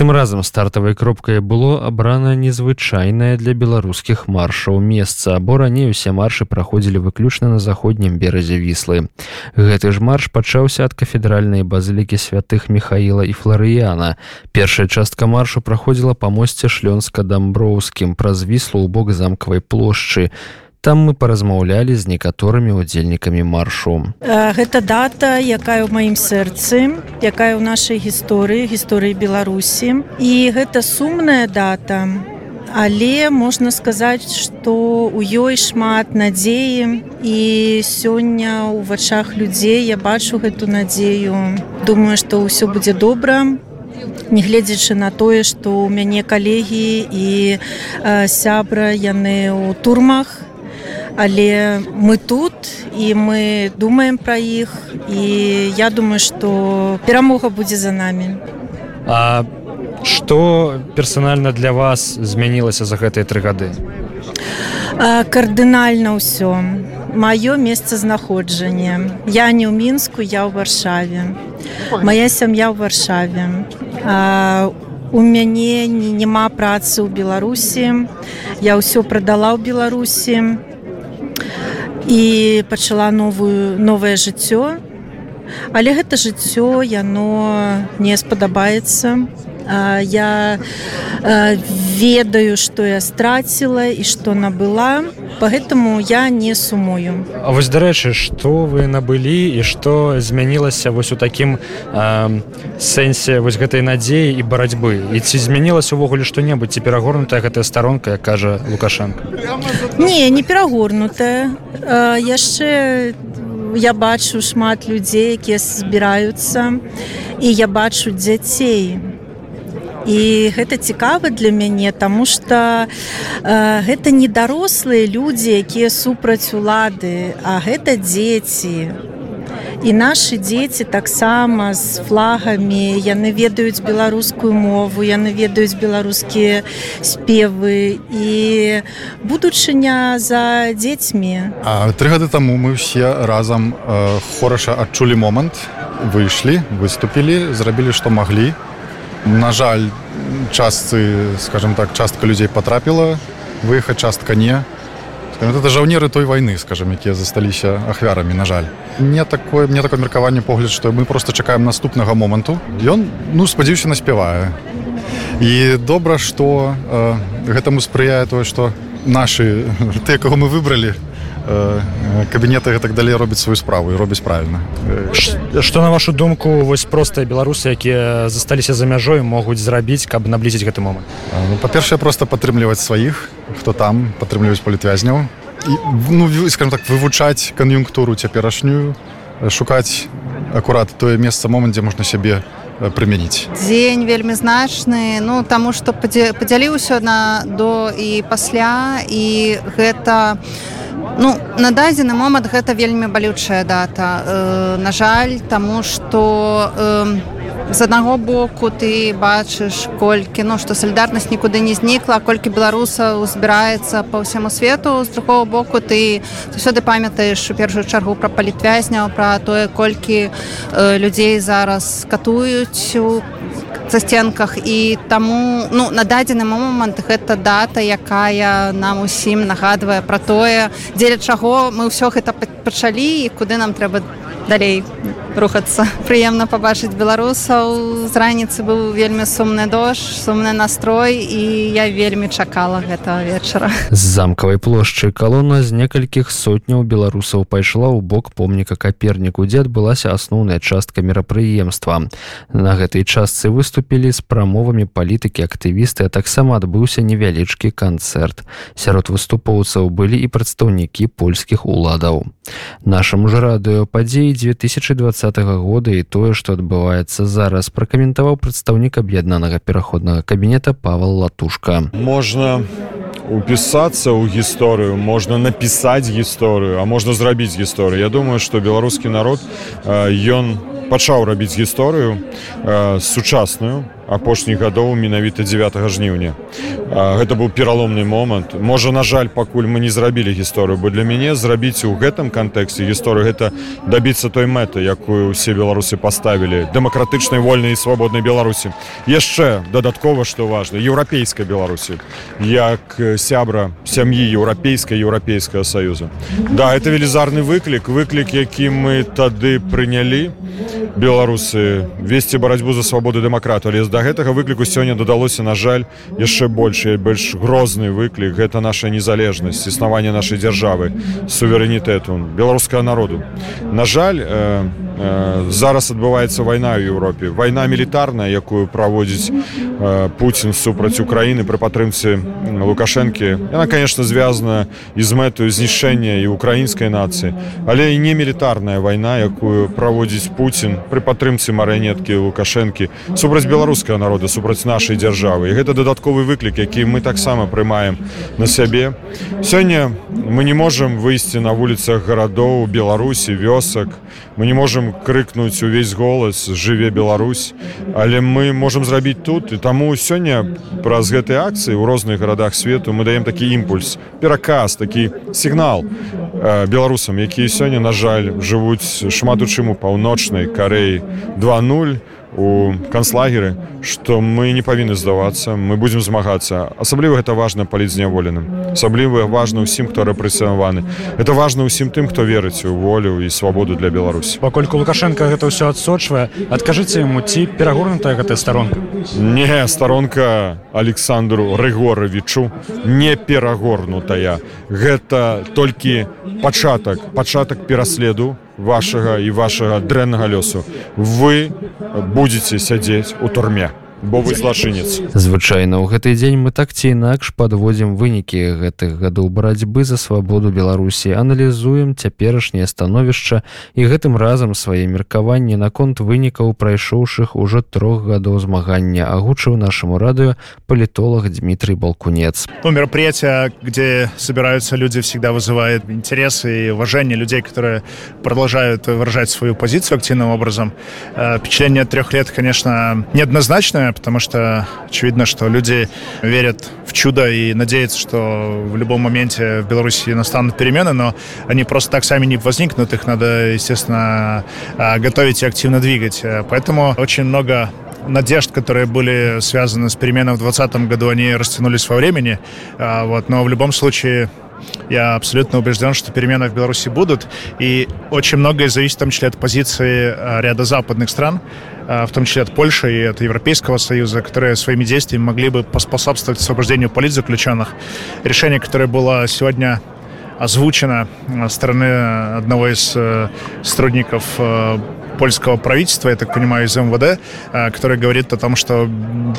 Гэтым разам стартавай кропкай было абрана незвычайнае для беларускіх маршаў месца або раней усе маршы праходзілі выключна на заходнім беразе віслы. Гэты ж марш пачаўся ад кафедральнай базылікі святых Михаіла і Фларыяна. Першая частка маршу праходзіла па мосце шлёнска-дамброўскім праз віслу ў бок замкавай плошчы. Там мы паразмаўлялі з некаторымі удзельнікамі маршу. Гэта дата, якая ў маім сэрцы, якая ў нашай гісторыі, гісторыі Беларусі. І гэта сумная дата. Але можна сказаць, што ў ёй шмат надзеі і сёння ў вачах людзей я бачу гэту надзею. Думаю, што ўсё будзе добра, Нягледзячы на тое, што ў мяне калегі і э, сябра яны ў турмах, але мы тут і мы думаем пра іх і я думаю што перамога будзе за намі. А што персанальна для вас змянілася за гэтыя тры гады? Кардынальна ўсё. Маё месцазнаходжанне. Я не ў мінску я ў варшаве. Моя сям'я ў варшаве. У У мяне няма працы ў Беларусі. Я ўсё прадала ў Беларусі і пачала новую новае жыццё. Але гэта жыццё яно не спадабаецца я ведаю што я страціла і што набыла поэтому я не сумую. А вось дарэчы што вы набылі і што змянілася вось у такім э, сэнсе вось гэтай надзеі і барацьбы і ці змянілася увогуле што-небудзь ці перагорнутая гэтая старонка як кажа лукашенко. Не не перагорнутая яшчэ я бачу шмат людзей якія збіраюцца і я бачу дзяцей і гэта цікава для мяне тому что э, гэта не дарослыя людзі якія супраць улады а гэта дзеці. І нашы дзеці таксама з флагамі. Яны ведаюць беларускую мову яны ведаюць беларускія спевы. І будучыня за дзецьмі. Тры гады таму мы ўсе разам э, хораша адчулі момант выйшлі выступілі зрабілі што маглі на жаль частцы скажем так частка людзей потрапіла выехаць частка не. Это жаўнеры той войны скажем якія засталіся ахвярамі на жаль. Не такое мне такое меркаванне погляд што мы просто чакаем наступнага моманту. Ён ну спадзяюся наспявае і добра што э, гэтаму спрыяе тое што нашы ты кого мы выбралі Э, кабінеты так далей робіць сваю справу і робіць правільна что на вашу думку вось простыя беларусы якія засталіся за мяжой могуць зрабіць каб наблізіць гэты момант ну, па-першае просто падтрымліваць сваіх хто там падтрымліваюць палітвязняў і ну скажем так вывучаць кан'юнктуру цяперашнюю шукаць акурат тое месца момант дзе можна сябе прымяніць дзень вельмі значны ну таму што падзяліўся на до і пасля і гэта у Ну на дадзены момант гэта вельмі балючая дата. Э, на жаль, таму што э, з аднаго боку ты бачыш колькі ну што салідарнасць нікуды не знікла, колькі беларусаў збіраецца па ўсяму свету. З другого боку ты заўсёды памятаеш у першую чаргу пра палітвязняў, пра тое, колькі э, людзей зараз катуюць у засценках і таму ну на дадзены момант гэта дата якая нам усім нагадвае пра тое дзеля чаго мы ўсё гэта пачалі і куды нам трэба далей рухацца. Прыемна пабачыць беларусаў. З раніцы быў вельмі сумны дождж сумны настрой і я вельмі чакала гэтага вечара. З замкавай плошчы калона з некалькіх сотняў беларусаў пайшла ў бок помніка каперніку дзе адбылася асноўная частка мерапрыемства. На гэтай частцы выступілі з прамовамі палітыкі актывісты а таксама адбыўся невялічкі канцэрт. Сярод выступоўцаў былі і прадстаўнікі польскіх уладаў. Нашаму ж радыё падзеі 2020 года і тое што адбываецца зараз пракаментаваў прадстаўнік аб'яднанага пераходнага кабінета павал латушка. Можна упісацца ў гісторыю можна напісаць гісторыю а можна зрабіць гісторыю Я думаю што беларускі народ ён пачаў рабіць гісторыю сучасную апошніх гадоў менавіта 9 жніўня. Гэта быў пераломны момант. Можа на жаль пакуль мы не зрабілі гісторыю бо для мяне зрабіць у гэтым кантэксце гісторыю гэта дабіцца той мэты якую усе беларусы паставілі дэмакратычнай вольнай і свабоднай беларусі. Яшчэ дадаткова што важна еўрапейскай беларусі як сябра сям'і еўрапейскай еўрапейскага саюза. Да это велізарны выклік выклік які мы тады прынялі. Беларусы весці барацьбу за свабоду дэмакрату але да гэтага выкліку сёння дадалося на жаль яшчэ больш больш грозны выклік. Гэта наша незалежнасць існавання нашай дзяржавы суверэнітэту беларускага народу. На жаль э, э, зараз адбываецца вайна ў Еўропе. Вайна мілітарная якую праводзіць э, Пуін супраць Украіны пры падтрымцы лукашэнкі. Яна конечно звязана і з мэтаю знішэння і украінскай нацыі. Але і не мілітарная вайна якую праводзіць Пуін пры падтрымцы марыянеткі лукашэнкі супраць беларускага народа супраць нашай дзяржавы. І гэта дадатковы выклік які мы таксама прымаем на сябе. Сёння мы не можемм выйсці на вуліцах гарадоў беларусі вёсак. Мы не можемм крыкнуць увесь голас жыве Беларусь. Але мы можемм зрабіць тут і таму сёння праз гэтыя акцыі ў розных гарадах свету мы даем такі імпульс пераказ такі сігнал беларусам якія сёння на жаль жывуць шмат у чым у паўночнай кареі 20 у канцлагеры што мы не павінны здавацца мы будзем змагацца асабліва гэта важна паліць зняволеным асабліва важна ўсім хто рэпрэсаваны это важна ўсім тым хто верыць у волю і свабоду для Беларусі пакольку лукашенко гэта ўсё адсочвае адкажыце яму ці перагорнутая гэтая старонка не старонка александру рыгоровичу не перагорнутая гэта толькі пачатак пачатак пераследу вашага і вашага дрэннага лёсу. Вы будете сядзець у турме бо вы злачынец. Звычайна ў гэты дзень мы так ці інакш падводзім вынікі гэтых гадоў барацьбы за свабоду беларусі аналізуем цяперашняе становішча і гэтым разам свае меркаванні наконт вынікаў прайшоўшых ужо трох гадоў змагання агучыў нашаму радыё палітолог Дмітрий балкунец. Ну, мероприятие где собираются люди всегда вызывает интересы и уважение людей которые продолжают выражать свою позицию активным образом. Э, впечатление трех лет конечно неоднозначное потому что очевидно, что люди верят в чудо и надеются, что в любом моменте в Беларуси настанут перемены, но они просто так сами не возникнут, их надо, естественно, готовить и активно двигать. Поэтому очень много надежд, которые были связаны с переменой в 2020 году, они растянулись во времени. Вот. Но в любом случае я абсолютно убежден, что перемены в Беларуси будут. И очень многое зависит, в том числе, от позиции ряда западных стран, в том числе от Польши и от Европейского Союза, которые своими действиями могли бы поспособствовать освобождению политзаключенных. Решение, которое было сегодня озвучено стороны одного из сотрудников польского правительства, я так понимаю, из МВД, который говорит о том, что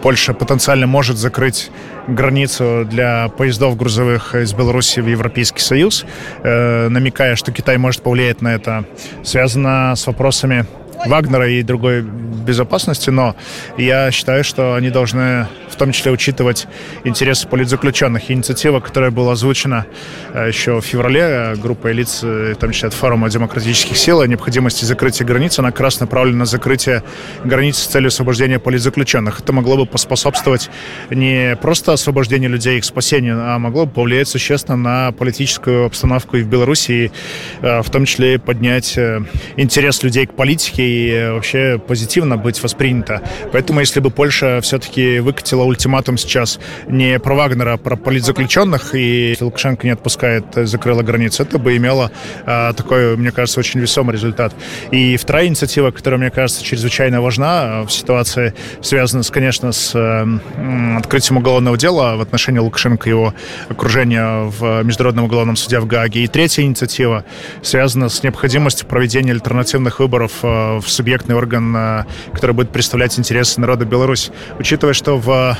Польша потенциально может закрыть границу для поездов грузовых из Беларуси в Европейский Союз, намекая, что Китай может повлиять на это, связано с вопросами Вагнера и другой безопасности, но я считаю, что они должны в том числе учитывать интересы политзаключенных. Инициатива, которая была озвучена еще в феврале группой лиц, в том числе от форума демократических сил, о необходимости закрытия границ, она как раз направлена на закрытие границ с целью освобождения политзаключенных. Это могло бы поспособствовать не просто освобождению людей, их спасению, а могло бы повлиять существенно на политическую обстановку и в Беларуси, в том числе поднять интерес людей к политике вообще позитивно быть воспринято. Поэтому если бы Польша все-таки выкатила ультиматум сейчас не про Вагнера, а про политзаключенных, и Лукашенко не отпускает, закрыла границы, это бы имело а, такой, мне кажется, очень весомый результат. И вторая инициатива, которая, мне кажется, чрезвычайно важна в ситуации, связана, с, конечно, с э, открытием уголовного дела в отношении Лукашенко и его окружения в Международном уголовном суде в Гааге. И третья инициатива связана с необходимостью проведения альтернативных выборов в субъектный орган, который будет представлять интересы народа Беларуси. Учитывая, что в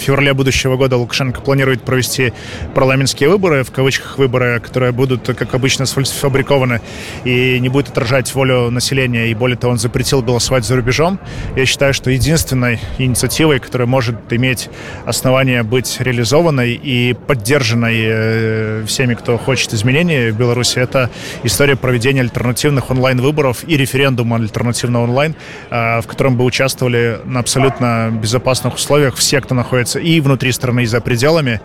феврале будущего года Лукашенко планирует провести парламентские выборы, в кавычках выборы, которые будут, как обычно, сфабрикованы и не будут отражать волю населения, и более того, он запретил голосовать за рубежом, я считаю, что единственной инициативой, которая может иметь основание быть реализованной и поддержанной всеми, кто хочет изменений в Беларуси, это история проведения альтернативных онлайн-выборов и референдума альтернативного онлайн, в котором бы участвовали на абсолютно безопасных условиях все, кто находится и внутри страны, и за пределами,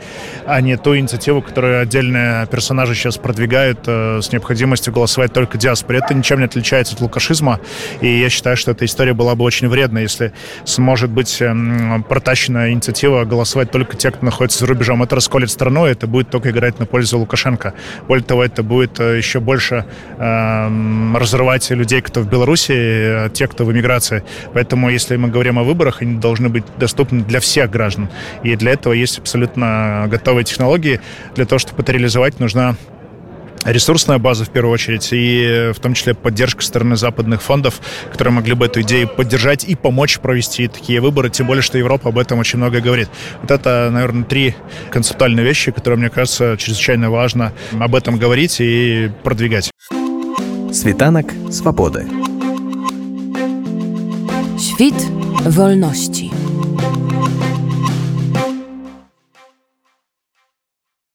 а не ту инициативу, которую отдельные персонажи сейчас продвигают с необходимостью голосовать только диаспоре. Это ничем не отличается от лукашизма, и я считаю, что эта история была бы очень вредна, если сможет быть протащена инициатива голосовать только те, кто находится за рубежом. Это расколет страну, это будет только играть на пользу Лукашенко. Более того, это будет э, еще больше э, разрывать людей, кто в Беларуси, э, те, кто в эмиграции. Поэтому, если мы говорим о выборах, они должны быть доступны для всех граждан. И для этого есть абсолютно готовые технологии. Для того, чтобы это реализовать, нужна ресурсная база в первую очередь, и в том числе поддержка стороны западных фондов, которые могли бы эту идею поддержать и помочь провести такие выборы, тем более, что Европа об этом очень много говорит. Вот это, наверное, три концептуальные вещи, которые, мне кажется, чрезвычайно важно об этом говорить и продвигать. Світанак свободы. Świt wolności.